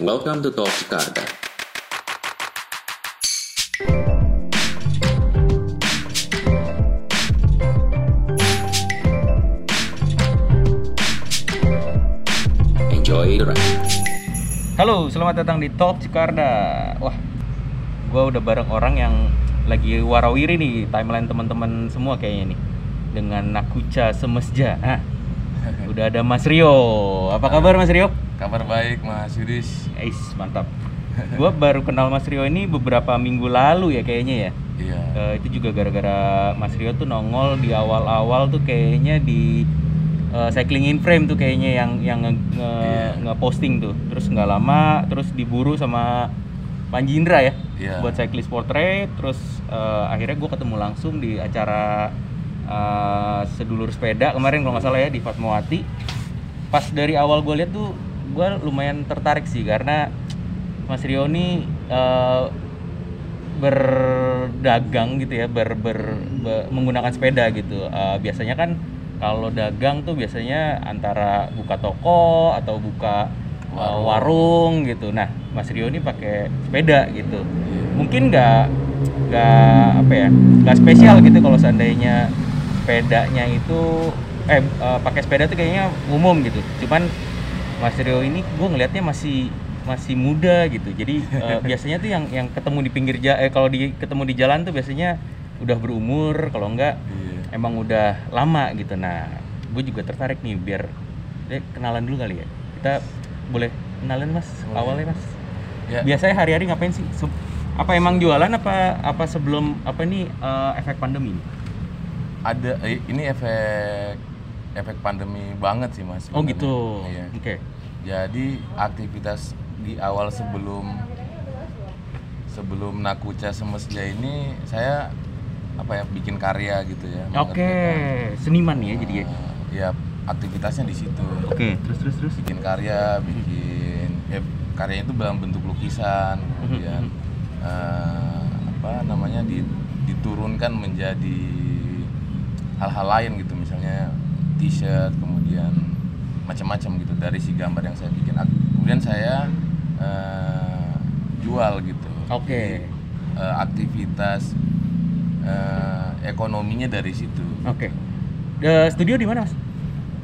Welcome to Talk Jakarta. Enjoy the ride. Halo, selamat datang di Talk Jakarta. Wah, gua udah bareng orang yang lagi warawiri nih timeline teman-teman semua kayaknya nih dengan Nakuca Semesja. Nah, udah ada Mas Rio. Apa kabar Mas Rio? Kabar baik Mas Yudis. Ais, mantap. Gua baru kenal Mas Rio ini beberapa minggu lalu ya kayaknya ya. Iya. Eh, itu juga gara-gara Mas Rio tuh nongol di awal-awal tuh kayaknya di eh, cycling in frame tuh kayaknya yang yang nge, nge- Iya. nge-posting tuh. Terus nggak lama terus diburu sama Panji Indra ya Iya. buat cyclist portrait. Terus eh, akhirnya gue ketemu langsung di acara eh, sedulur sepeda kemarin kalau nggak salah ya di Fatmawati. Pas dari awal gue lihat tuh gue lumayan tertarik sih karena Mas Rio ini eh, berdagang gitu ya, ber, ber- be- menggunakan sepeda gitu. Eh, biasanya kan kalau dagang tuh biasanya antara buka toko atau buka eh, Warung. warung gitu. Nah, Mas Rio ini pakai sepeda gitu. Iya. Mungkin nggak nggak apa ya, nggak spesial gitu kalau seandainya sepedanya itu eh eh, pakai sepeda tuh kayaknya umum gitu. Cuman Mas Rio ini gue ngelihatnya masih masih muda gitu. Jadi eh, biasanya tuh yang yang ketemu di pinggir ja eh kalau di ketemu di jalan tuh biasanya udah berumur, kalau enggak Iya. emang udah lama gitu. Nah, gue juga tertarik nih biar eh, kenalan dulu kali ya. Kita boleh kenalan mas Boleh. awalnya mas. Ya. Biasanya hari-hari ngapain sih? Se- apa emang jualan apa apa sebelum apa nih eh, efek pandemi? ini? Ada eh, ini efek efek pandemi banget sih Mas. Oh sebenarnya. gitu. Iya. Oke. Jadi aktivitas di awal sebelum sebelum Nakuca Semesja ini saya apa ya bikin karya gitu ya. Oke, mengerjakan, seniman ya jadi ya. ya aktivitasnya di situ. Oke, terus terus terus. bikin karya, bikin ya karyanya itu dalam bentuk lukisan, kemudian eh, apa namanya di- diturunkan menjadi hal-hal lain gitu, misalnya t-shirt, kemudian macam-macam gitu dari si gambar yang saya bikin. Kemudian saya eh, jual gitu. Oke. Jadi, eh, aktivitas eh, ekonominya dari situ. Oke. Eh, studio di mana mas?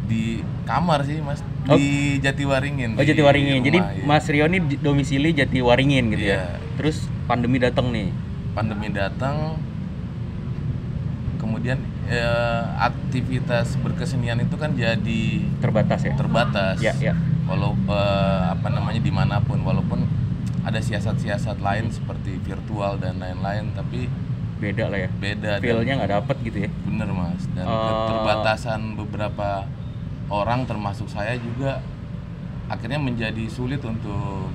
Di kamar sih mas, Oh. di Jatiwaringin. Oh Jatiwaringin. Jadi rumah, iya. Mas Rio ini domisili Jatiwaringin gitu ya. Iya. Terus pandemi datang nih. pandemi datang eh, aktivitas berkesenian itu kan jadi Terbatas ya. terbatas Ya, ya. walau eh, apa namanya di mana pun walaupun ada siasat-siasat lain seperti virtual dan lain-lain tapi Beda lah ya. beda Feel-nya nggak dapet gitu ya. bener mas dan Oh. keterbatasan beberapa orang termasuk saya juga akhirnya menjadi sulit untuk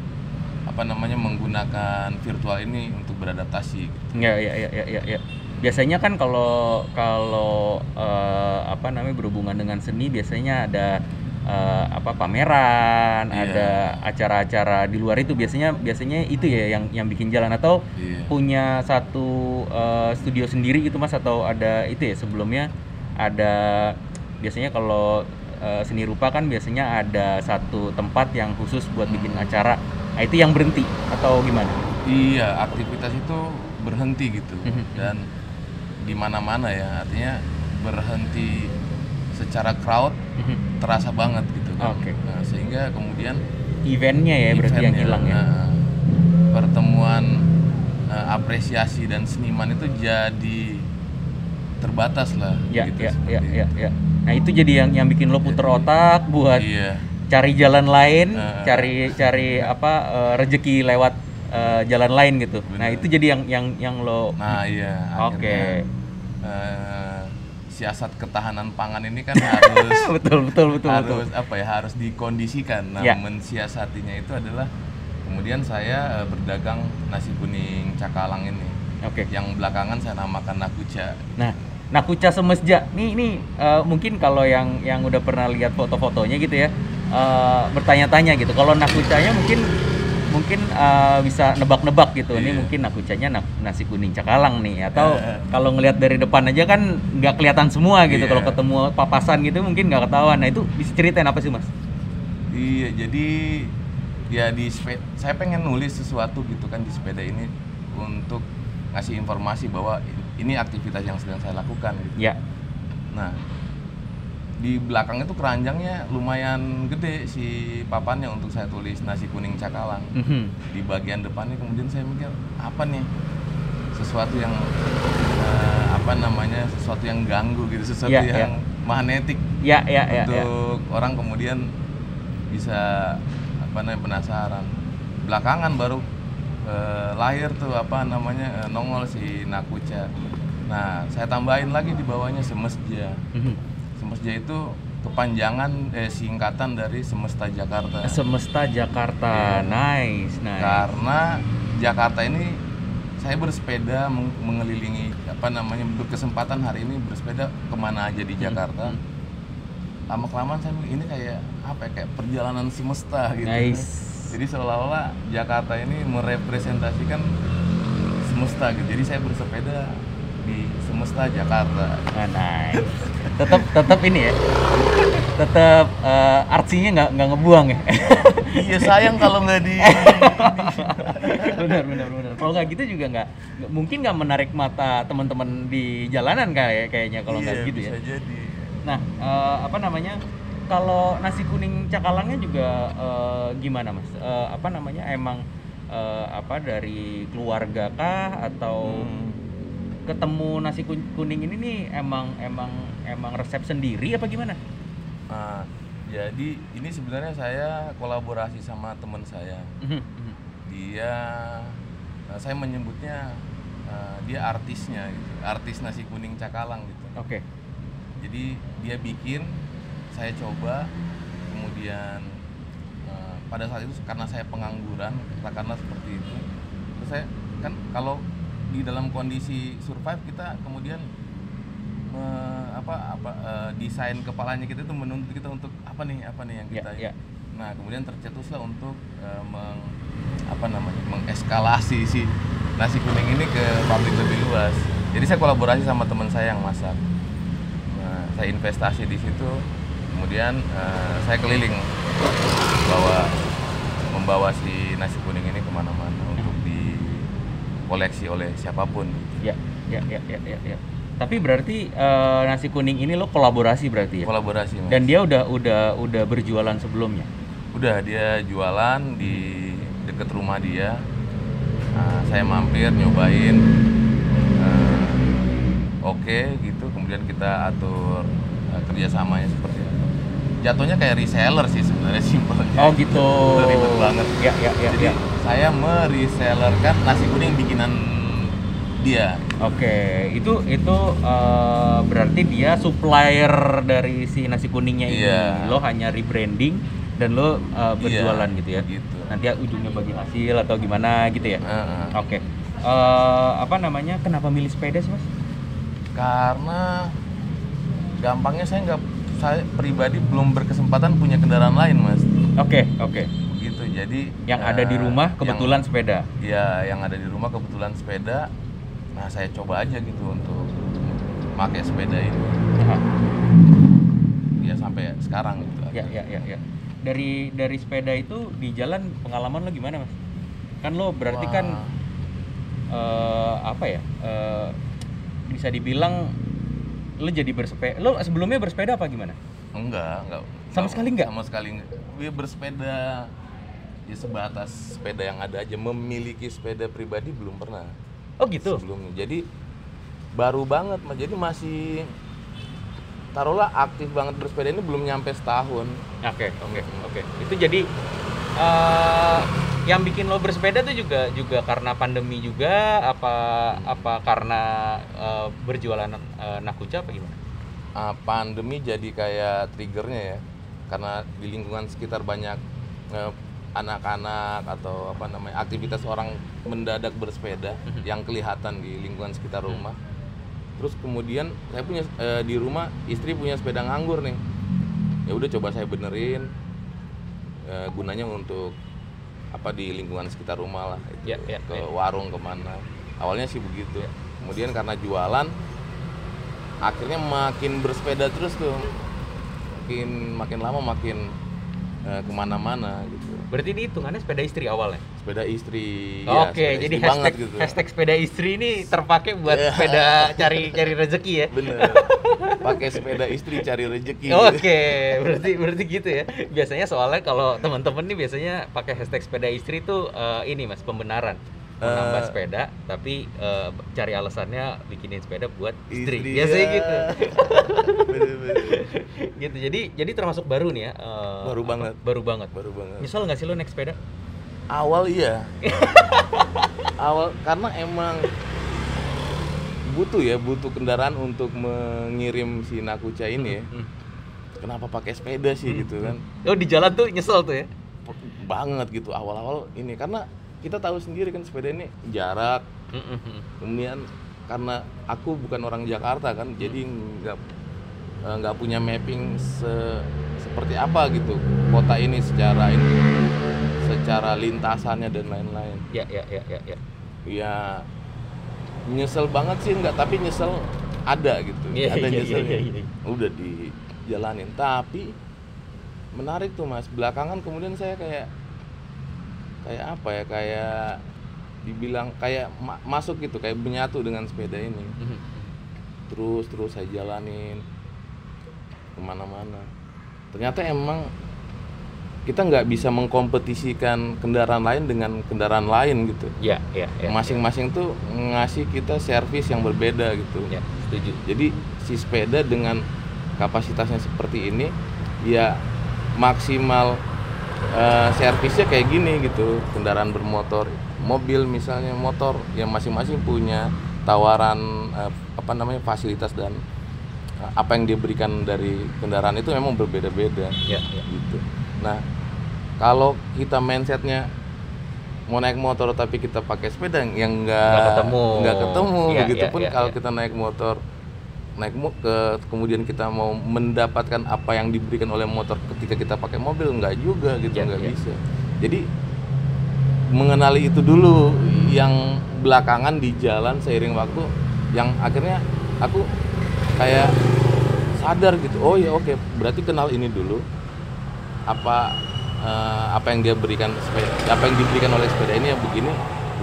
apa namanya menggunakan virtual ini untuk beradaptasi gitu. Ya, ya, ya, ya, ya, ya. Biasanya kan kalau kalau eh, apa namanya berhubungan dengan seni biasanya ada eh, apa pameran, Iya. ada acara-acara di luar itu biasanya biasanya itu ya yang yang bikin jalan atau Iya. punya satu eh, studio sendiri gitu mas atau ada itu ya sebelumnya ada biasanya kalau seni rupa kan biasanya ada satu tempat yang khusus buat bikin acara nah itu yang berhenti atau gimana Iya, aktivitas itu berhenti gitu Mhm. dan di mana-mana ya, artinya berhenti secara crowd terasa banget gitu kan. Oke. Nah, sehingga kemudian eventnya ya berarti yang hilang ya nah, pertemuan eh, apresiasi dan seniman itu jadi terbatas lah ya gitu ya ya ya itu. ya nah itu jadi yang yang bikin lo puter otak buat Iya. cari jalan lain Eh. cari cari apa eh, rezeki lewat eh, jalan lain gitu nah Bener. itu jadi yang yang yang lo Nah, iya Oke. akhirnya eh, siasat ketahanan pangan ini kan harus betul betul betul betul harus apa ya harus dikondisikan. Nah, Ya. mensiasatinya itu adalah kemudian saya eh, berdagang nasi kuning cakalang ini. oke Yang belakangan saya namakan nakuca. Nah, Nakuca Semesja, nih nih eh, mungkin kalau yang yang udah pernah lihat foto-fotonya gitu ya, eh, bertanya-tanya gitu. Kalau Nakucanya mungkin mungkin eh, bisa nebak-nebak gitu. Ini Iya. mungkin Nakucanya nak- nasi kuning cakalang nih, atau kalau ngelihat dari depan aja kan nggak kelihatan semua gitu. Iya. Kalau ketemu papasan gitu mungkin nggak ketahuan. Nah itu bisa ceritain apa sih mas? Iya, jadi ya di sepeda saya pengen nulis sesuatu gitu kan di sepeda ini untuk ngasih informasi bahwa ini aktivitas yang sedang saya lakukan gitu. Ya. Nah, di belakang itu keranjangnya lumayan gede si papannya untuk saya tulis nasi kuning cakalang. Mhm. Di bagian depannya kemudian saya mikir apa nih sesuatu yang eh, apa namanya sesuatu yang ganggu gitu, sesuatu ya. yang magnetik Ya, ya, ya, ya. untuk orang kemudian bisa apa namanya penasaran. Belakangan baru eh, lahir tuh apa namanya eh, nongol si Nakuca. Nah, saya tambahin lagi di bawahnya semesja. Mhm. Semesja itu kepanjangan eh, singkatan dari Semesta Jakarta. Semesta Jakarta. Iya. Nice, nice. Karena Jakarta ini saya bersepeda meng- mengelilingi apa namanya berkesempatan hari ini bersepeda ke mana aja di Jakarta. Hmm. Lama kelamaan saya ini kayak apa ya, kayak perjalanan semesta gitu. Nice. Jadi seolah-olah Jakarta ini merepresentasikan semesta gitu. Jadi saya bersepeda di semesta Jakarta. Ah, nice. Tetap tetap ini ya. Tetap eh, artsinya nggak nggak ngebuang ya. iya sayang kalau nggak di benar benar benar. Kalau nggak gitu juga nggak mungkin nggak menarik mata teman-teman di jalanan kayak kayaknya kalau nggak Iya, gitu ya. jadi. Nah, eh, apa namanya? Kalau nasi kuning cakalangnya juga eh, gimana, Mas? Eh, apa namanya? Emang eh, apa dari keluarga kah atau Hmm. ketemu nasi kun- kuning ini nih emang emang emang resep sendiri apa gimana? Nah, jadi ini sebenarnya saya kolaborasi sama teman saya. Mhm, mhm. Dia, nah, saya menyebutnya uh, dia artisnya, gitu. artis nasi kuning cakalang gitu. Oke. Jadi dia bikin, saya coba, kemudian uh, pada saat itu karena saya pengangguran, katakanlah seperti itu, terus saya kan kalau di dalam kondisi survive kita kemudian me- apa apa uh, desain kepalanya kita itu menuntut kita untuk apa nih apa nih yang Ya, kita ya. nah kemudian tercetuslah untuk uh, meng, apa namanya mengeskalasi si nasi kuning ini ke pabrik lebih luas jadi saya kolaborasi sama teman saya yang masak nah, saya investasi di situ kemudian uh, saya keliling bawa membawa si nasi kuning ini ke mana-mana untuk dikoleksi oleh siapa pun Ya, ya, ya, ya, ya, ya. Tapi berarti eh, nasi kuning ini lo kolaborasi berarti ya? kolaborasi mas Dan dia udah udah udah berjualan sebelumnya. udah dia jualan di deket rumah dia Nah, saya mampir nyobain eh, oke gitu kemudian kita atur eh, kerjasamanya seperti apa jatuhnya kayak reseller sih sebenarnya simpelnya Oh gitu. ribet banget Ya, ya, ya, jadi ya. saya meresellerkan nasi kuning bikinan dia Oke, itu itu eh, berarti dia supplier dari si nasi kuningnya ini. Iya. Lo hanya rebranding dan lo eh, berjualan Iya, gitu ya. gitu. Nanti ujungnya bagi hasil atau gimana gitu ya. Heeh. Oke. Eh, apa namanya? Kenapa milih sepeda sih, Mas? karena gampangnya saya nggak saya pribadi belum berkesempatan punya kendaraan lain mas Oke, oke. begitu jadi Yang ada di rumah yang- kebetulan sepeda. ya yang ada di rumah kebetulan sepeda nah saya coba aja gitu untuk pakai sepeda ini Aha. ya sampai sekarang gitu Ya, ya, ya, ya. Dari dari sepeda itu di jalan pengalaman lo gimana, Mas? Kan lo berarti kan Wah. eh, apa ya? eh, bisa dibilang lo jadi bersepeda. Lo sebelumnya bersepeda apa gimana? enggak enggak Sama sekali enggak? sama sekali enggak dia bersepeda ya sebatas sepeda yang ada aja memiliki sepeda pribadi belum pernah Oh gitu. sebelumnya jadi baru banget Mas. jadi masih taruhlah aktif banget bersepeda ini belum nyampe setahun Oke, oke, oke. Itu jadi eh yang bikin lo bersepeda tuh juga juga karena pandemi juga apa apa karena eh, berjualan eh, nakuca apa gimana? Ah, pandemi jadi kayak triggernya ya karena di lingkungan sekitar banyak eh, anak-anak atau apa namanya aktivitas orang mendadak bersepeda Mhm. yang kelihatan di lingkungan sekitar rumah. Terus kemudian saya punya eh, di rumah istri punya sepeda nganggur nih. Ya udah coba saya benerin eh, gunanya untuk apa di lingkungan sekitar rumah lah itu Ya, ya, ke ya. warung ke mana. Awalnya sih begitu. Kemudian karena jualan akhirnya makin bersepeda terus tuh. Makin makin lama makin eh, ke mana-mana gitu Berarti ini hitungannya sepeda istri awalnya. sepeda istri ya, Oke, sepeda jadi istri hashtag gitu hashtag sepeda istri ini terpakai buat Ya. sepeda cari cari rezeki ya. bener pakai sepeda istri cari rezeki Oke, berarti berarti gitu ya. Biasanya soalnya kalau teman-teman nih biasanya pakai hashtag sepeda istri tuh eh, ini mas pembenaran menambah Eh. sepeda, tapi eh, cari alasannya bikinin sepeda buat istri. Istri, Biasanya ya. gitu. Bener-bener. gitu. Jadi jadi termasuk baru nih ya. eh, Baru apa, banget. Baru banget. baru banget Nyesel nggak sih lo naik sepeda? awal iya awal karena emang butuh ya butuh kendaraan untuk mengirim si Nakuca ini ya Hmm. kenapa pakai sepeda sih gitu kan Oh di jalan tuh nyesel tuh ya? banget gitu awal-awal ini karena kita tahu sendiri kan sepeda ini jarak. Kemudian karena aku bukan orang Jakarta kan jadi nggak eh, nggak punya mapping se- seperti apa gitu kota ini secara ini secara lintasannya dan lain-lain. Ya ya ya ya ya. ya nyesel banget sih nggak tapi nyesel ada gitu. Iya, ada iya, nyesel iya, iya, iya. udah dijalanin. Tapi menarik tuh mas. Belakangan kemudian saya kayak kayak apa ya kayak dibilang kayak ma- masuk gitu kayak menyatu dengan sepeda ini Mhm. terus terus saya jalanin ke mana-mana ternyata emang kita nggak bisa mengkompetisikan kendaraan lain dengan kendaraan lain gitu Ya ya ya. masing-masing tuh ngasih kita servis yang berbeda gitu Ya setuju. jadi si sepeda dengan kapasitasnya seperti ini ya maksimal eh, servisnya kayak gini gitu kendaraan bermotor mobil misalnya motor yang masing-masing punya tawaran eh, apa namanya fasilitas dan eh, apa yang diberikan dari kendaraan itu memang berbeda-beda Ya ya. gitu. Nah, kalau kita mindsetnya mau naik motor tapi kita pakai sepeda yang enggak Nggak ketemu. nggak ketemu, Iya, begitupun iya, iya, kalau iya. kita naik motor naik ke kemudian kita mau mendapatkan apa yang diberikan oleh motor ketika kita pakai mobil nggak juga gitu Iya, nggak iya. bisa. Jadi mengenali itu dulu yang belakangan di jalan seiring waktu yang akhirnya aku kayak sadar gitu oh ya oke berarti kenal ini dulu apa eh, apa yang dia berikan sepeda apa yang diberikan oleh sepeda ini yang begini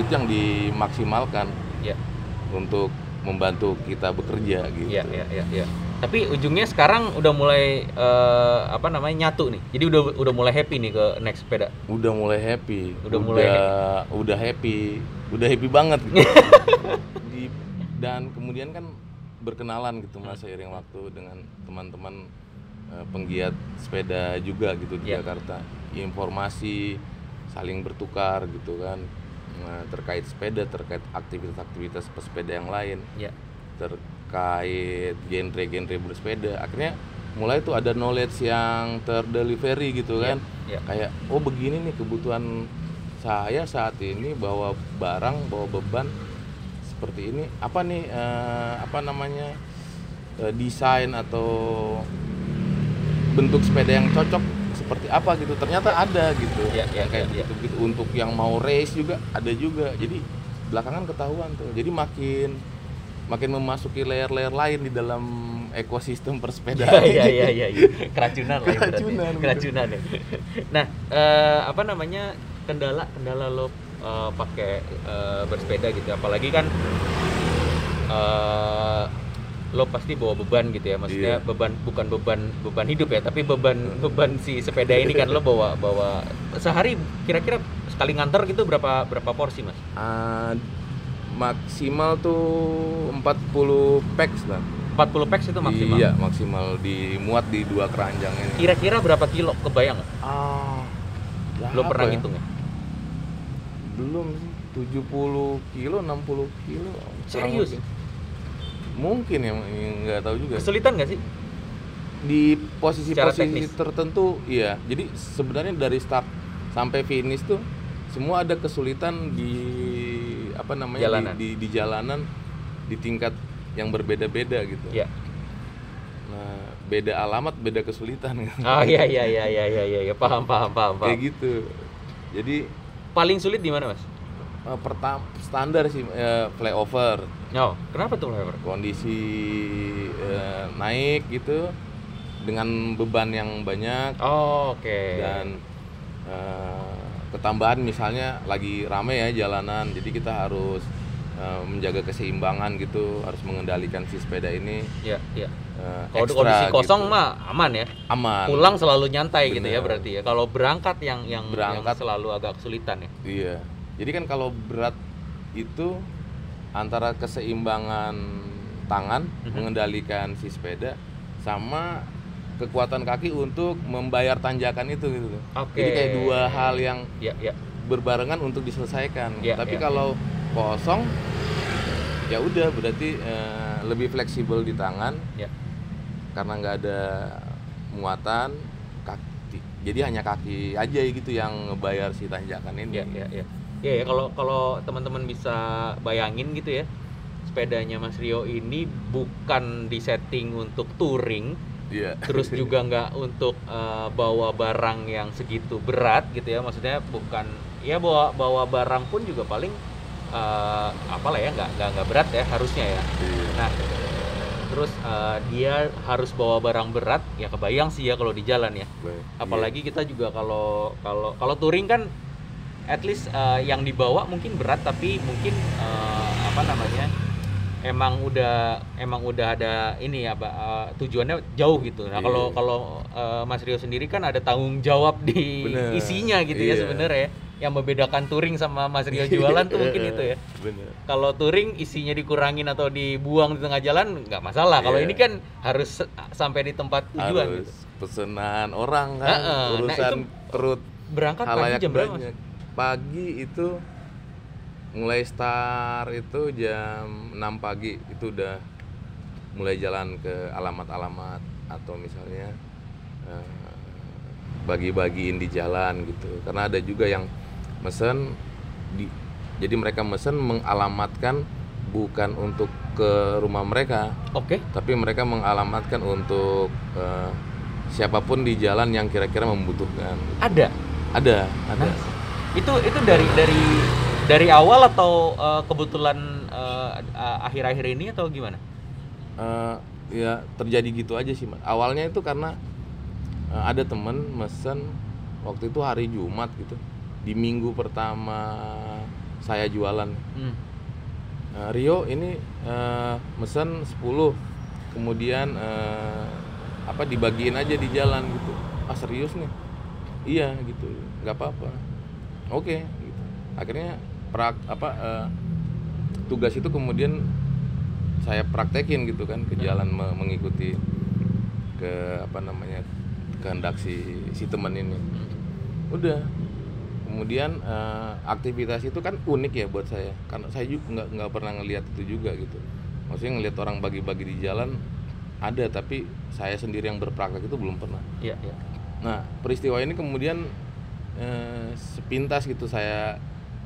itu yang dimaksimalkan Ya untuk membantu kita bekerja gitu ya ya ya. ya. Tapi ujungnya sekarang udah mulai eh, apa namanya nyatu nih. Jadi udah udah mulai happy nih ke naik sepeda. udah mulai happy Udah mulai udah happy udah happy banget gitu. Di- dan kemudian kan berkenalan gitu mas seiring waktu dengan teman-teman eh, penggiat sepeda juga gitu di Iya. Jakarta informasi saling bertukar gitu kan terkait sepeda terkait aktivitas-aktivitas pesepeda yang lain. Ya. terkait genre-genre bersepeda. Akhirnya mulai tuh ada knowledge yang terdelivery gitu kan. Ya. kayak oh begini nih kebutuhan saya saat ini bawa barang bawa beban seperti ini. Apa nih eh, apa namanya eh, desain atau bentuk sepeda yang cocok seperti apa gitu ternyata ada gitu Ya, ya, Yang kayak ya, ya. gitu gitu untuk yang mau race juga ada juga jadi belakangan ketahuan tuh jadi makin makin memasuki layer-layer lain di dalam ekosistem Ya persepedaan ya ya ya. ya. Keracunan lah. Keracunan. Keracunan ya. Nah, eh, apa namanya? kendala kendala lo eh, pakai eh, bersepeda gitu apalagi kan eh, lo pasti bawa beban gitu ya maksudnya Iya. beban bukan beban beban hidup ya tapi beban beban si sepeda ini kan lo bawa bawa sehari kira-kira sekali nganter gitu berapa berapa porsi mas Ah, maksimal tuh 40 packs lah 40 packs itu maksimal Iya, maksimal dimuat di dua keranjang ini. kira-kira berapa kilo kebayang nggak Ah, lo pernah ya? ngitung ya Belum sih. 70 kilo, 60 kilo. Serius? Mungkin ya, nggak tahu juga. kesulitan nggak sih Di posisi-posisi tertentu, iya. Jadi sebenarnya dari start sampai finish tuh semua ada kesulitan di apa namanya Jalanan. Di, di di jalanan di tingkat yang berbeda-beda gitu. ya Nah, beda alamat, beda kesulitan. oh iya iya iya iya iya iya ya, paham paham paham paham Kayak gitu. Jadi paling sulit di mana mas pertama standar sih eh, flyover oh kenapa tuh lever kondisi eh, naik gitu dengan beban yang banyak Oh, oke. dan eh, ketambahan misalnya lagi rame ya jalanan jadi kita harus eh, menjaga keseimbangan gitu harus mengendalikan si sepeda ini ya, ya. eh, Kalau kondisi kosong gitu. mah aman ya. aman Pulang selalu nyantai gitu ya Bener. berarti ya. Kalau berangkat yang yang, yang Berangkat. selalu agak kesulitan ya. iya jadi kan kalau berat itu antara keseimbangan tangan Mhm. mengendalikan si sepeda sama kekuatan kaki untuk membayar tanjakan itu gitu. Oke. Jadi kayak dua hal yang Ya, ya. berbarengan untuk diselesaikan. Iya, Tapi iya. kalau kosong ya udah berarti eh, lebih fleksibel di tangan Ya. karena nggak ada muatan kaki. Jadi hanya kaki aja gitu yang ngebayar si tanjakan ini. Ya, ya, ya. Ya, ya kalau kalau teman-teman bisa bayangin gitu ya. Sepedanya Mas Rio ini bukan disetting untuk touring, Iya. terus juga nggak untuk eh, bawa barang yang segitu berat gitu ya. Maksudnya bukan ya bawa bawa barang pun juga paling eh, apa lah ya nggak nggak nggak berat ya harusnya ya. Iya. Nah, terus eh, dia harus bawa barang berat, ya kebayang sih ya kalau di jalan ya. Baik. Apalagi kita juga kalau kalau kalau touring kan at least eh, yang dibawa mungkin berat tapi mungkin eh, apa namanya? emang udah emang udah ada ini ya Pak, eh, tujuannya jauh gitu. Nah, kalau Iya. kalau eh, Mas Rio sendiri kan ada tanggung jawab di Bener. isinya gitu ya Iya. sebenarnya ya. Yang membedakan touring sama Mas Rio jualan tuh mungkin itu ya kalau touring isinya dikurangin atau dibuang di tengah jalan nggak masalah. Kalau Iya. ini kan harus sampai di tempat tujuan Harus gitu. pesanan orang kan, Heeh. Nah, urusan itu perut Berangkat pagi jam berapa? Pagi itu mulai start itu jam 6 pagi itu udah mulai jalan ke alamat-alamat atau misalnya eh, bagi-bagiin di jalan gitu. Karena ada juga yang mesen di jadi mereka mesen mengalamatkan bukan untuk ke rumah mereka, Oke. tapi mereka mengalamatkan untuk eh, siapa pun di jalan yang kira-kira membutuhkan. Ada. Ada, ada. Nah, itu itu dari dari dari awal atau eh, kebetulan eh, akhir-akhir ini atau gimana? Eh, ya terjadi gitu aja sih, Mas. Awalnya itu karena eh, ada temen mesen waktu itu hari Jumat gitu. Di minggu pertama saya jualan. Hmm. Eh, Rio ini eh, mesen 10 kemudian eh, apa dibagiin aja di jalan gitu ah serius nih iya gitu nggak apa-apa oke gitu. akhirnya prak apa eh, tugas itu kemudian saya praktekin gitu kan ke jalan me- mengikuti ke apa namanya kehendak si si teman ini. Udah. Kemudian eh, aktivitas itu kan unik ya buat saya. Karena saya juga nggak nggak pernah ngelihat itu juga gitu. Maksudnya ngelihat orang bagi-bagi di jalan ada tapi saya sendiri yang berpraktek itu belum pernah. Iya, iya. nah peristiwa ini kemudian eh, sepintas gitu saya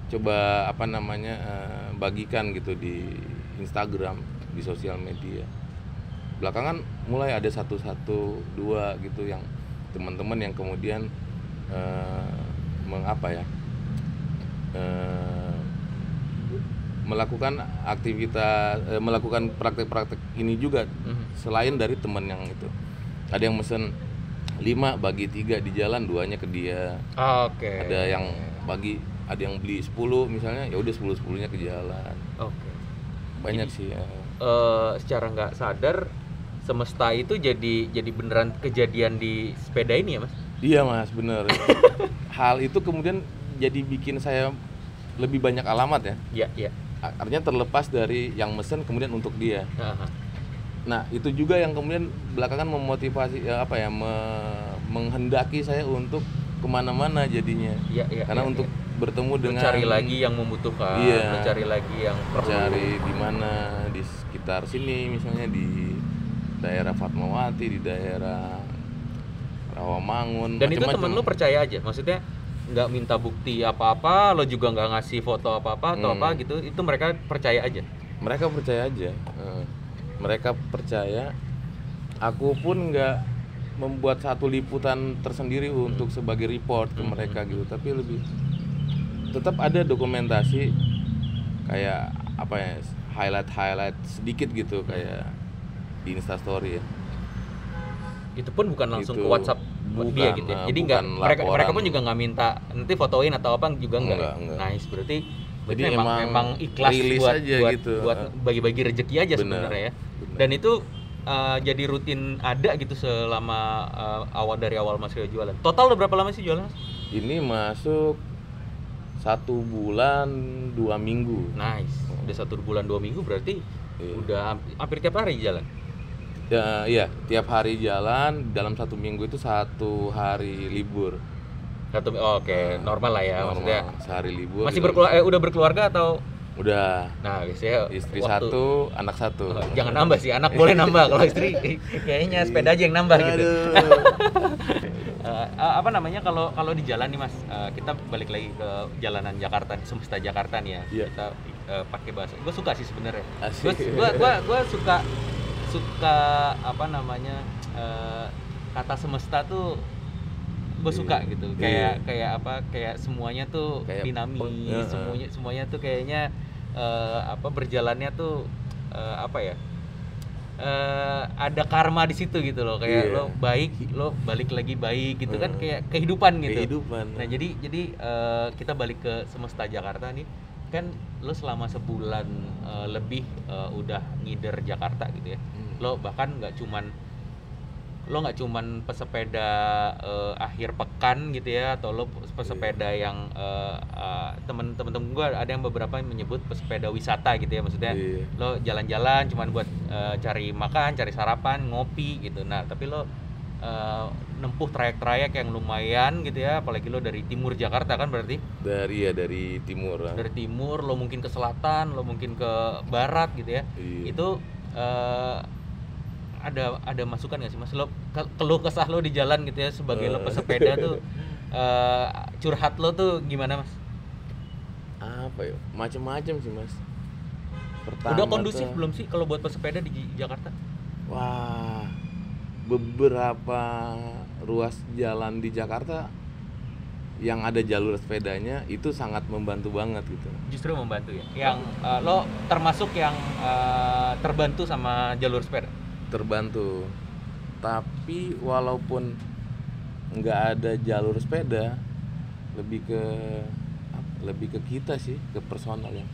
coba apa namanya eh, bagikan gitu di Instagram di sosial media belakangan mulai ada satu satu dua gitu yang teman-teman yang kemudian eh, mengapa ya eh, melakukan aktivitas eh, melakukan praktek-praktek ini juga Mhm. selain dari teman yang itu ada yang mesen lima bagi tiga di jalan duanya ke dia Oke. ada yang bagi ada yang beli 10 misalnya ya udah 10 10 nya ke jalan Oke. banyak sih ya. Eh, secara nggak sadar semesta itu jadi jadi beneran kejadian di sepeda ini ya mas? iya mas bener hal itu kemudian jadi bikin saya lebih banyak alamat ya Iya iya. Artinya terlepas dari yang mesen kemudian untuk dia Aha. Nah itu juga yang kemudian belakangan memotivasi ya, apa ya me- menghendaki saya untuk ke mana-mana jadinya Iya iya. karena iya, untuk iya. bertemu dengan mencari lagi yang membutuhkan, Iya. mencari lagi yang perlu. cari di mana di sekitar sini misalnya di daerah Fatmawati di daerah Rawamangun Dan itu macem-macem. temen lu percaya aja, maksudnya nggak minta bukti apa-apa, lo juga nggak ngasih foto apa-apa atau Hmm. apa gitu, itu mereka percaya aja. mereka percaya aja Eh, mereka percaya aku pun nggak membuat satu liputan tersendiri untuk sebagai report ke Hmm. mereka gitu tapi lebih tetap ada dokumentasi kayak apa ya highlight highlight sedikit gitu kayak di instastory ya itu pun bukan langsung ke Itu WhatsApp buat dia bukan, gitu ya. eh, Jadi nggak bukan mereka mereka pun juga nggak minta nanti fotoin atau apa juga nggak. Nice berarti Jadi memang, emang memang ikhlas buat aja buat, gitu. buat Eh. bagi-bagi rezeki aja Benar, sebenarnya ya. Dan itu eh, jadi rutin ada gitu selama eh, awal dari awal Mas Rio jualan. Total udah berapa lama sih jualan? Ini masuk satu bulan dua minggu. Nice. Udah satu bulan dua minggu berarti Iya. udah hampir, hampir tiap hari jalan. Ya, iya, tiap hari jalan dalam satu minggu itu satu hari libur. Satu oh, oke normal lah ya Normal, maksudnya. sehari libur. Masih gitu. berkeluarga eh, udah berkeluarga atau Udah. nah biasanya Istri waktu- satu, anak satu. Oh, jangan nambah sih anak boleh nambah kalau istri kayaknya sepeda aja yang nambah gitu Aduh. Eh, apa namanya kalau kalau di jalan nih mas eh, kita balik lagi ke jalanan Jakarta semesta Jakarta nih ya Iya. kita eh, pakai bahasa gue suka sih sebenarnya gue gua, gua, gua suka suka apa namanya eh, kata semesta tuh gue suka gitu Iya. kayak kayak apa kayak semuanya tuh Kayak dinamis peng- Heeh. semuanya semuanya tuh kayaknya eh, apa berjalannya tuh eh, apa ya eh, ada karma di situ gitu loh kayak Iya. lo baik lo balik lagi baik gitu kan Heeh. kayak kehidupan gitu Kehidupan. nah jadi jadi eh, kita balik ke semesta Jakarta nih kan lo selama sebulan eh, lebih eh, udah ngider Jakarta gitu ya Hmm. lo bahkan nggak cuman lo nggak cuman pesepeda eh, akhir pekan gitu ya atau lo pesepeda yang eh, eh, temen-temen gue ada yang beberapa yang menyebut pesepeda wisata gitu ya maksudnya Iya. lo jalan-jalan cuman buat eh, cari makan cari sarapan ngopi gitu nah tapi lo eh, nempuh trayek-trayek yang lumayan gitu ya apalagi lo dari timur Jakarta kan berarti Dari ya dari timur. lah. dari timur lo mungkin ke selatan lo mungkin ke barat gitu ya Iya. itu eh, ada ada masukan nggak sih mas lo ke- keluh kesah lo di jalan gitu ya sebagai lo Eh. pesepeda tuh eh, curhat lo tuh gimana mas apa ya? Macam-macam sih, Mas. Pertama udah kondusif tuh- belum sih kalau buat pesepeda di Jakarta Wah, beberapa ruas jalan di Jakarta yang ada jalur sepedanya itu sangat membantu banget gitu. justru membantu ya yang eh, lo termasuk yang eh, terbantu sama jalur sepeda Terbantu. Tapi walaupun nggak ada jalur sepeda, lebih ke lebih ke kita sih, ke personal yang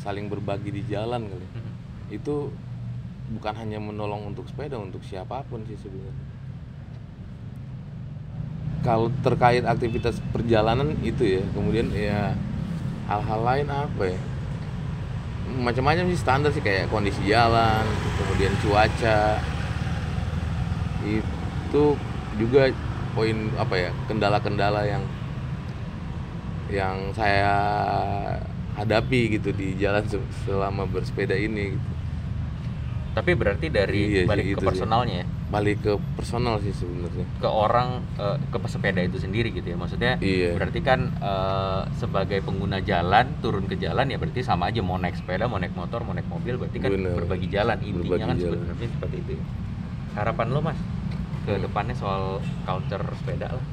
saling berbagi di jalan kali. Itu bukan hanya menolong untuk sepeda, untuk siapa pun sih sebenarnya. Kalau terkait aktivitas perjalanan itu ya, kemudian ya hal-hal lain apa ya? Macam-macam sih standar sih kayak kondisi jalan, kemudian cuaca. Itu juga poin apa ya? Kendala-kendala yang yang saya hadapi gitu di jalan se- selama bersepeda ini gitu. tapi berarti dari Iya balik ke itu sih. Balik ke personal sih sebenarnya ke orang eh, ke pesepeda itu sendiri gitu ya maksudnya Iya. berarti kan eh, sebagai pengguna jalan turun ke jalan ya berarti sama aja mau naik sepeda mau naik motor mau naik mobil berarti kan Bener. berbagi jalan intinya Berbagi kan jalan. sebenarnya seperti itu ya. harapan lo mas ke depannya soal culture sepeda lah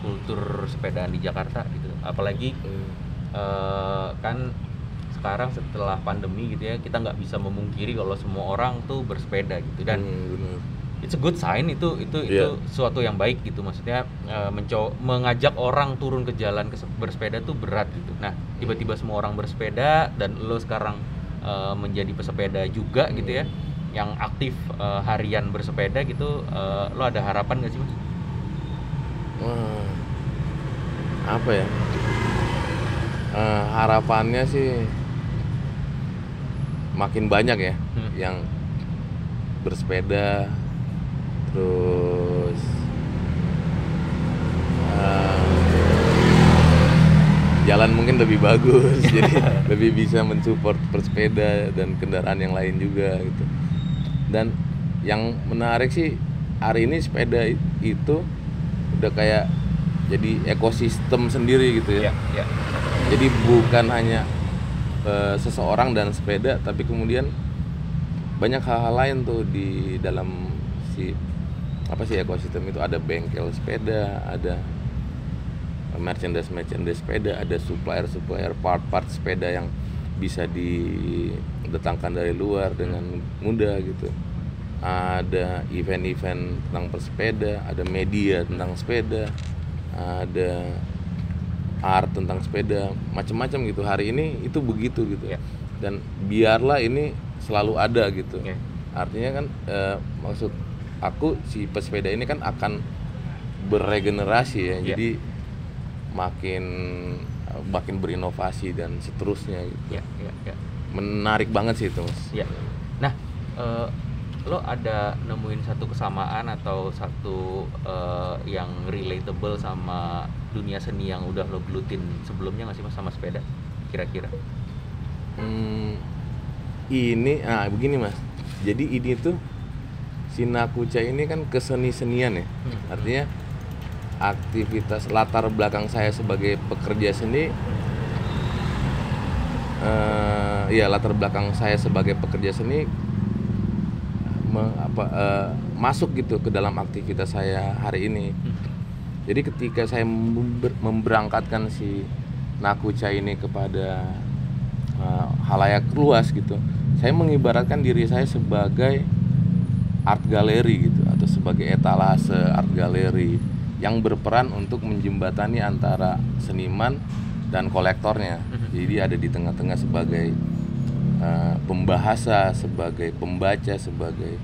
kultur sepedaan di Jakarta gitu apalagi eh, kan sekarang setelah pandemi gitu ya kita nggak bisa memungkiri kalau semua orang tuh bersepeda gitu dan Hmm, bener. It's a good sign itu itu itu Iya. suatu yang baik gitu maksudnya eh, menco mengajak orang turun ke jalan ke bersepeda tuh berat gitu nah tiba-tiba semua orang bersepeda dan lo sekarang eh, menjadi pesepeda juga gitu ya yang aktif eh, harian bersepeda gitu eh, lo ada harapan gak sih mas? Wah, apa ya Eh, harapannya sih makin banyak ya Hmm. yang bersepeda terus jalan mungkin lebih bagus jadi lebih bisa mensupport bersepeda dan kendaraan yang lain juga gitu. Dan yang menarik sih hari ini sepeda itu udah kayak jadi ekosistem sendiri gitu ya. Ya jadi bukan hanya eh, seseorang dan sepeda tapi kemudian banyak hal-hal lain tuh di dalam si apa sih ekosistem itu ada bengkel sepeda ada merchandise merchandise sepeda ada supplier supplier part part sepeda yang bisa didatangkan dari luar dengan mudah gitu ada event-event tentang bersepeda, ada media tentang sepeda, ada art tentang sepeda, macam-macam gitu. Hari ini itu begitu gitu. Iya. Dan biarlah ini selalu ada gitu. Oke. Artinya kan eh, maksud aku si pesepeda ini kan akan beregenerasi ya. Iya. Jadi makin makin berinovasi dan seterusnya gitu. Ya, ya, ya. Menarik banget sih itu, Mas. Ya. Nah, eh, lo ada nemuin satu kesamaan atau satu eh, yang relatable sama dunia seni yang udah lo gelutin sebelumnya nggak sih mas sama sepeda? Kira-kira? Hmm, ini ah begini mas jadi ini tuh si Nakuca ini kan keseni-senian ya. Hmm. artinya aktivitas latar belakang saya sebagai pekerja seni eh ya latar belakang saya sebagai pekerja seni me- apa eh, masuk gitu ke dalam aktivitas saya hari ini. Jadi ketika saya member- memberangkatkan si Nakuca ini kepada uh, halayak luas gitu, saya mengibaratkan diri saya sebagai art gallery gitu atau sebagai etalase art gallery yang berperan untuk menjembatani antara seniman dan kolektornya. Mhm. Jadi ada di tengah-tengah sebagai uh, pembahasa, sebagai pembaca, sebagai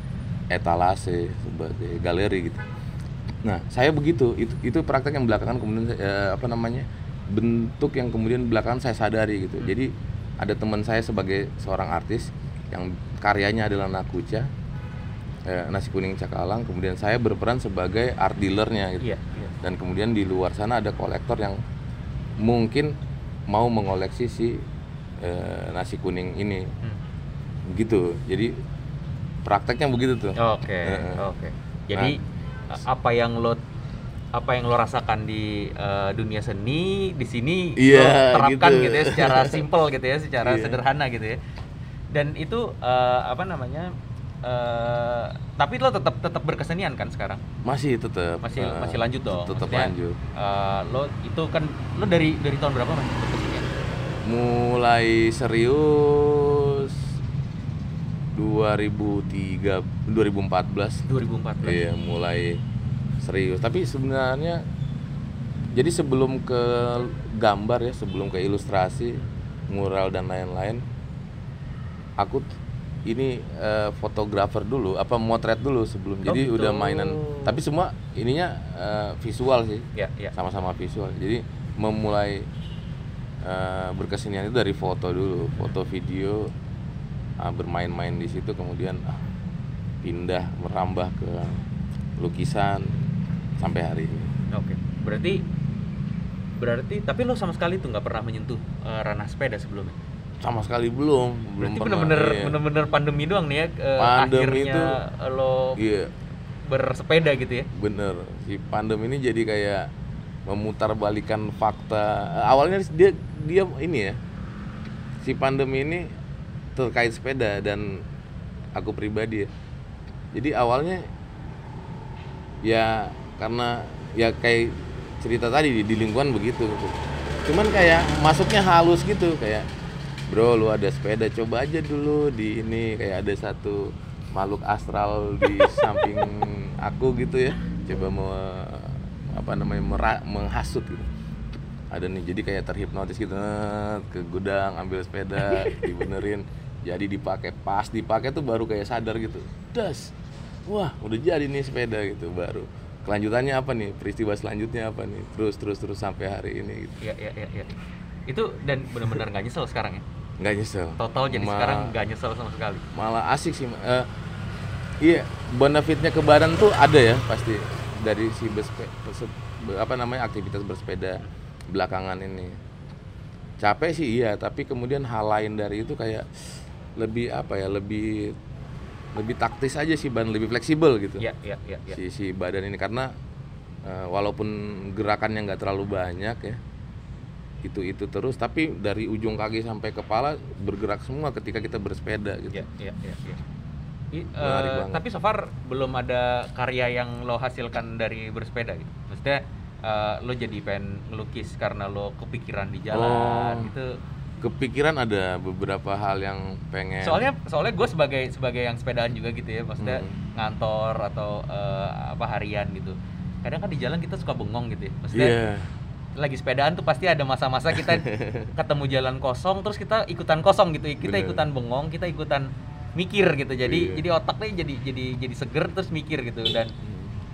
etalase, sebagai galeri gitu. Nah, saya begitu. Itu itu praktek yang belakangan kemudian eh, apa namanya? bentuk yang kemudian belakangan saya sadari gitu. Jadi ada teman saya sebagai seorang artis yang karyanya adalah Nakuca, eh, nasi kuning cakalang. Kemudian saya berperan sebagai art dealernya gitu. Iya, iya. Dan kemudian di luar sana ada kolektor yang mungkin mau mengoleksi si eh, nasi kuning ini, Hmm. gitu. Jadi prakteknya begitu tuh. Oke, Heeh. oke. Jadi eh, apa yang lo apa yang lo rasakan di eh, dunia seni di sini Iya, lo terapkan gitu. gitu. ya secara simple gitu ya, secara Iya. sederhana gitu ya. Dan itu eh, apa namanya? Eh, tapi lo tetap tetap berkesenian kan sekarang? Masih tetap Masih eh, masih lanjut dong. Tetap lanjut. eh, lo itu kan lo dari dari tahun berapa mas berkesenian? Mulai serius 2003 2014 2014. Iya, mulai serius. Tapi sebenarnya jadi sebelum ke gambar ya, sebelum ke ilustrasi, mural dan lain-lain, aku ini eh, fotografer dulu, apa motret dulu sebelum. Oh, Jadi gitu. udah mainan. Tapi semua ininya eh, visual sih, Ya, ya. sama-sama visual. Jadi memulai eh, berkesenian itu dari foto dulu, foto video, ah, bermain-main di situ, kemudian ah, pindah merambah ke lukisan sampai hari ini. Oke. Berarti berarti tapi lo sama sekali tuh nggak pernah menyentuh eh, ranah sepeda sebelumnya. Sama sekali belum, belum Berarti pernah. bener-bener iya. bener-bener pandemi doang nih ya Pandemi akhirnya lo Iya, bersepeda gitu ya. bener. Si pandemi ini jadi kayak memutarbalikan fakta. Awalnya dia dia ini ya. Si pandemi ini terkait sepeda dan aku pribadi ya. Jadi awalnya ya karena ya kayak cerita tadi di, di lingkungan begitu gitu. Cuman kayak masuknya halus gitu kayak bro lu ada sepeda coba aja dulu di ini kayak ada satu makhluk astral di samping aku gitu ya. Coba mau apa namanya mera- menghasut gitu. Ada nih jadi kayak terhipnotis gitu. Ke gudang ambil sepeda dibenerin. Jadi dipakai pas dipakai tuh baru kayak sadar gitu. Das wah udah jadi nih sepeda gitu baru. Kelanjutannya apa nih? Peristiwa selanjutnya apa nih? Terus terus terus sampai hari ini gitu. Iya iya iya. iya. Itu dan benar-benar nggak nyesel sekarang ya. Nggak nyesel. Total jadi Ma- sekarang nggak nyesel sama sekali. malah asik sih Eh, iya benefitnya ke badan tuh ada ya pasti. Dari si bespe- apa namanya aktivitas bersepeda belakangan ini. Capek sih iya. Tapi kemudian hal lain dari itu kayak lebih apa ya lebih lebih taktis aja sih badan lebih fleksibel gitu. Iya iya iya. iya. si si badan ini. Karena eh, walaupun gerakannya nggak terlalu banyak ya itu itu terus tapi dari ujung kaki sampai kepala bergerak semua ketika kita bersepeda gitu Iya iya iya. iya. I- banget. tapi so far belum ada karya yang lo hasilkan dari bersepeda gitu. Maksudnya eh, lo jadi pengen ngelukis karena lo kepikiran di jalan Oh. gitu. kepikiran ada beberapa hal yang pengen soalnya soalnya gue sebagai sebagai yang sepedaan juga gitu ya maksudnya Hmm. ngantor atau eh, apa harian gitu kadang kan di jalan kita suka bengong gitu ya maksudnya Iya. Lagi sepedaan tuh pasti ada masa-masa kita ketemu jalan kosong terus kita ikutan kosong gitu. Kita Bener. ikutan bengong kita ikutan mikir gitu. Jadi Iya. jadi otaknya jadi jadi jadi seger terus mikir gitu. Dan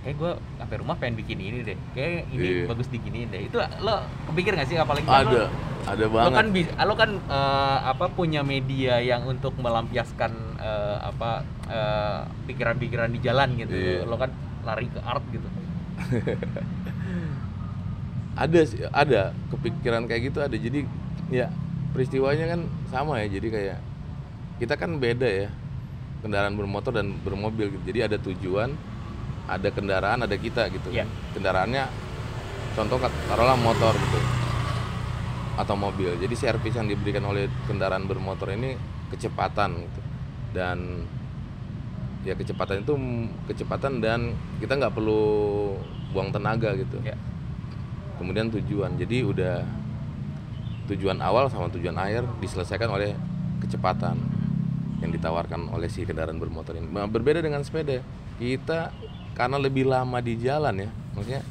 kayak gue sampai rumah pengen bikin ini deh. Kayak ini Iya. bagus diginiin deh. Itu lo kepikir gak sih apalagi kan ada. Lo, ada lo banget. kan bis- lo kan eh, apa punya media yang untuk melampiaskan eh, apa eh, pikiran-pikiran di jalan gitu. Iya. lo kan lari ke art gitu ada sih ada. Kepikiran kayak gitu ada. Jadi ya peristiwanya kan sama ya. Jadi kayak kita kan beda ya. Kendaraan bermotor dan bermobil gitu. Jadi ada tujuan ada kendaraan ada kita gitu. Iya. kendaraannya contoh taruhlah motor gitu. Atau mobil. Jadi servis yang diberikan oleh kendaraan bermotor ini kecepatan gitu. Dan ya kecepatan itu kecepatan dan kita nggak perlu buang tenaga gitu. Ya kemudian tujuan. Jadi udah tujuan awal sama tujuan akhir diselesaikan oleh kecepatan yang ditawarkan oleh si kendaraan bermotor ini. Nah, berbeda dengan sepeda. Kita karena lebih lama di jalan ya maksudnya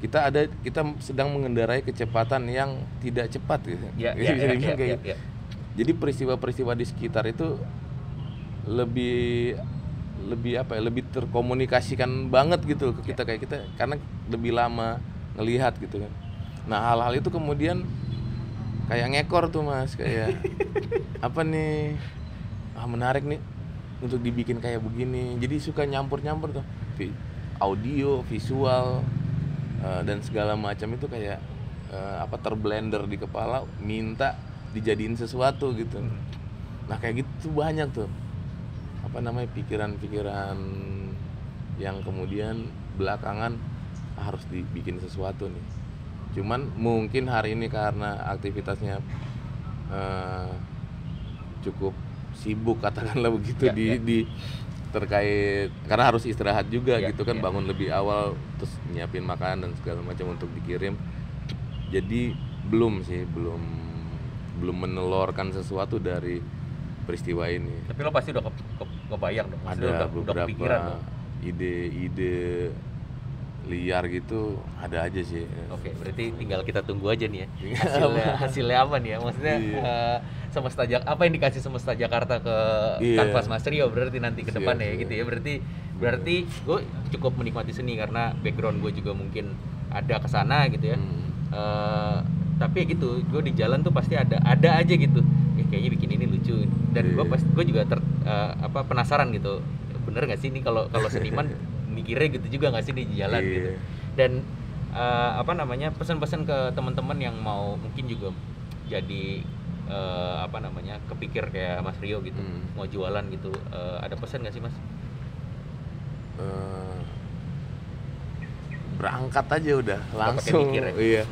kita ada kita sedang mengendarai kecepatan yang tidak cepat gitu. Ya ya ya, ya, ya, gitu. ya. jadi peristiwa-peristiwa di sekitar itu lebih lebih apa ya lebih terkomunikasikan banget gitu ke kita kayak kita karena lebih lama ngelihat gitu kan. Nah hal-hal itu kemudian kayak ngekor tuh mas kayak apa nih? Ah menarik nih untuk dibikin kayak begini. Jadi suka nyampur-nyampur tuh Vi- audio visual eh, dan segala macam itu kayak eh, apa terblender di kepala minta dijadiin sesuatu gitu. Nah kayak gitu banyak tuh. Apa namanya pikiran-pikiran yang kemudian belakangan harus dibikin sesuatu nih cuman mungkin hari ini karena aktivitasnya eh, cukup sibuk katakanlah begitu Ya, di ya. di terkait karena harus istirahat juga Ya, gitu kan ya. bangun lebih awal terus nyiapin makanan dan segala macam untuk dikirim jadi belum sih belum belum menelorkan sesuatu dari peristiwa ini tapi lo pasti udah ke, ke- kebayang dong Maksudnya ada udah, beberapa ide-ide liar gitu ada aja sih Oke, berarti tinggal kita tunggu aja nih ya Iya. hasilnya hasilnya apa nih ya? Maksudnya Iya. eh, semesta Jak apa yang dikasih semesta Jakarta ke Iya. kanvas Mas Rio berarti nanti ke Siap, depan ya siap. gitu ya. Berarti berarti gue cukup menikmati seni karena background gue juga mungkin ada ke sana gitu ya. Hmm. Eh, tapi ya gitu, gue di jalan tuh pasti ada ada aja gitu. Eh, kayaknya bikin ini lucu dan gue Iya. pas gue juga ter, eh, apa penasaran gitu. Bener gak sih ini kalau kalau seniman mikirnya gitu juga nggak sih di jalan Iya. gitu dan eh, apa namanya pesan-pesan ke teman-teman yang mau mungkin juga jadi eh, apa namanya kepikir kayak Mas Rio gitu Hmm. mau jualan gitu Eh, ada pesan nggak sih Mas? Eh, berangkat aja udah langsung mikir ya? iya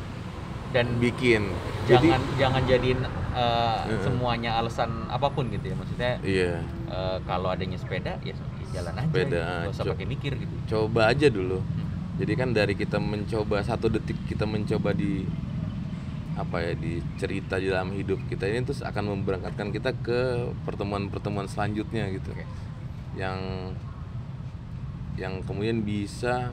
Dan bikin jadi jangan jangan jadiin eh, Heeh. semuanya alasan apa pun gitu ya maksudnya iya eh, kalau adanya sepeda ya jalan aja Sepeda, gitu. usah pakai mikir gitu. coba aja dulu Hmm. jadi kan dari kita mencoba satu detik kita mencoba di apa ya di cerita di dalam hidup kita ini terus akan memberangkatkan kita ke pertemuan-pertemuan selanjutnya gitu Oke. yang yang kemudian bisa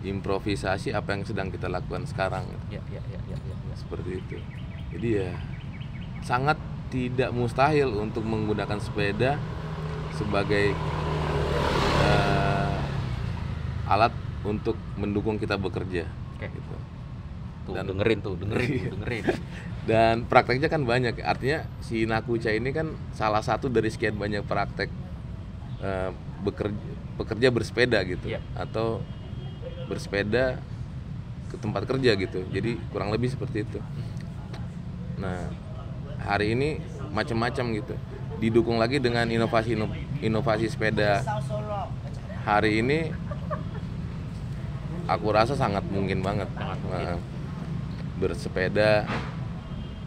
mengimprovisasi apa yang sedang kita lakukan sekarang Ya ya ya ya ya. ya. seperti itu jadi ya sangat tidak mustahil untuk menggunakan sepeda sebagai eh, alat untuk mendukung kita bekerja Oke. gitu. Tuh Dan- dengerin tuh dengerin Iya. tuh, dengerin. dan prakteknya kan banyak artinya si Nakuca ini kan salah satu dari sekian banyak praktek eh, bekerja bekerja bersepeda gitu Iya. atau bersepeda ke tempat kerja gitu jadi kurang lebih seperti itu nah hari ini macam-macam gitu didukung lagi dengan inovasi inovasi sepeda. Hari ini aku rasa sangat mungkin banget Sangat mungkin. Nah, bersepeda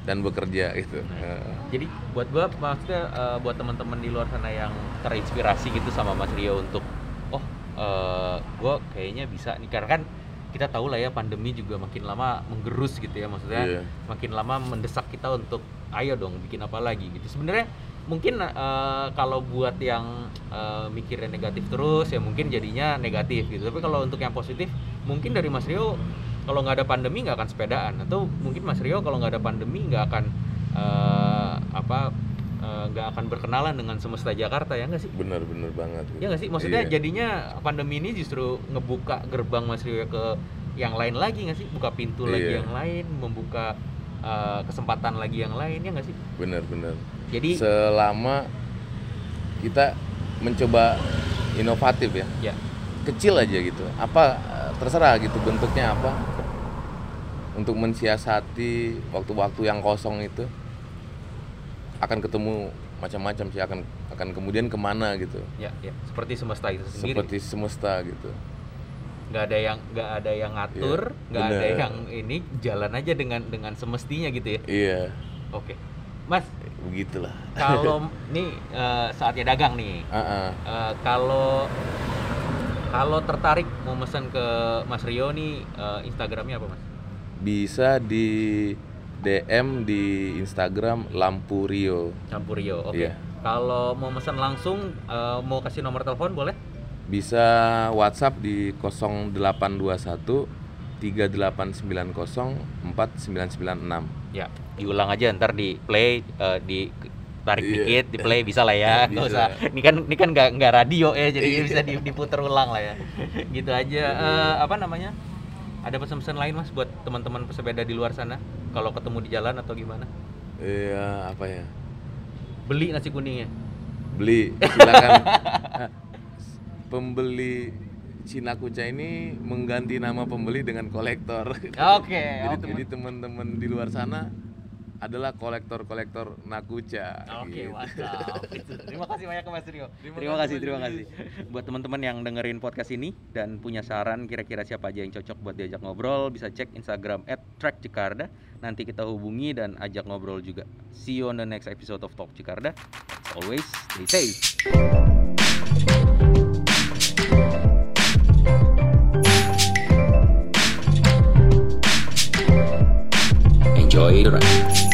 dan bekerja gitu. Eh, Jadi buat gua maksudnya eh, buat teman-teman di luar sana yang terinspirasi gitu sama Mas Rio untuk oh eh, gua kayaknya bisa nih. Karena kan kita tahu lah ya pandemi juga makin lama menggerus gitu ya maksudnya Iya. makin lama mendesak kita untuk ayo dong bikin apa lagi? Gitu. Sebenarnya mungkin eh, kalau buat yang eh, mikirnya negatif terus ya mungkin jadinya negatif gitu tapi kalau untuk yang positif mungkin dari Mas Rio kalau nggak ada pandemi nggak akan sepedaan atau mungkin Mas Rio kalau nggak ada pandemi nggak akan eh, apa nggak akan berkenalan dengan semesta Jakarta ya nggak sih bener-bener banget Ya nggak sih? Maksudnya Iya. jadinya pandemi ini justru ngebuka gerbang Mas Rio ke yang lain lagi nggak sih? Buka pintu lagi Iya. yang lain, membuka uh, kesempatan lagi yang lain ya nggak sih? bener-bener Jadi selama kita mencoba inovatif ya. Ya. Kecil aja gitu. Apa eh, terserah gitu bentuknya apa. Untuk mensiasati waktu-waktu yang kosong itu akan ketemu macam-macam sih akan akan kemudian ke mana gitu. Ya ya. Seperti semesta itu sendiri. seperti semesta gitu nggak ada yang nggak ada yang ngatur, Iya, nggak ada bener. yang ini jalan aja dengan dengan semestinya gitu ya. iya Oke, Mas begitulah kalau nih uh, saatnya dagang nih. Ah, ah. Eh, kalau kalau tertarik mau pesan ke Mas Rio nih eh, Instagramnya apa Mas? bisa di DM di Instagram Lampu Rio Campur Rio. Oke. Iya. Kalau mau pesan langsung eh, mau kasih nomor telepon boleh? Bisa WhatsApp di 0821 3890 4996 Ya, diulang aja ntar di play eh, di tarik Iya. dikit, di play bisa lah ya. Nggak usah. Ini kan ini kan nggak nggak radio ya, jadi Iya. bisa di- diputer ulang lah ya. gitu aja. Eh, apa namanya? Ada pesan-pesan lain Mas buat teman-teman pesepeda di luar sana kalau ketemu di jalan atau gimana? Iya apa ya Beli nasi kuningnya. beli silakan pembeli Cina Kuca ini mengganti nama pembeli dengan kolektor Oke, jadi, oke. jadi teman-teman di luar sana adalah kolektor-kolektor Nakuca Oke, gitu. mantap. Itu. Terima kasih banyak Mas Rio. Terima Terima kasih, terima kasih. Buat teman-teman yang dengerin podcast ini dan punya saran kira-kira siapa aja yang cocok buat diajak ngobrol, bisa cek Instagram @trackcikarda. Nanti kita hubungi dan ajak ngobrol juga. See you on the next episode of Talk. As always, stay safe. Enjoy the ride.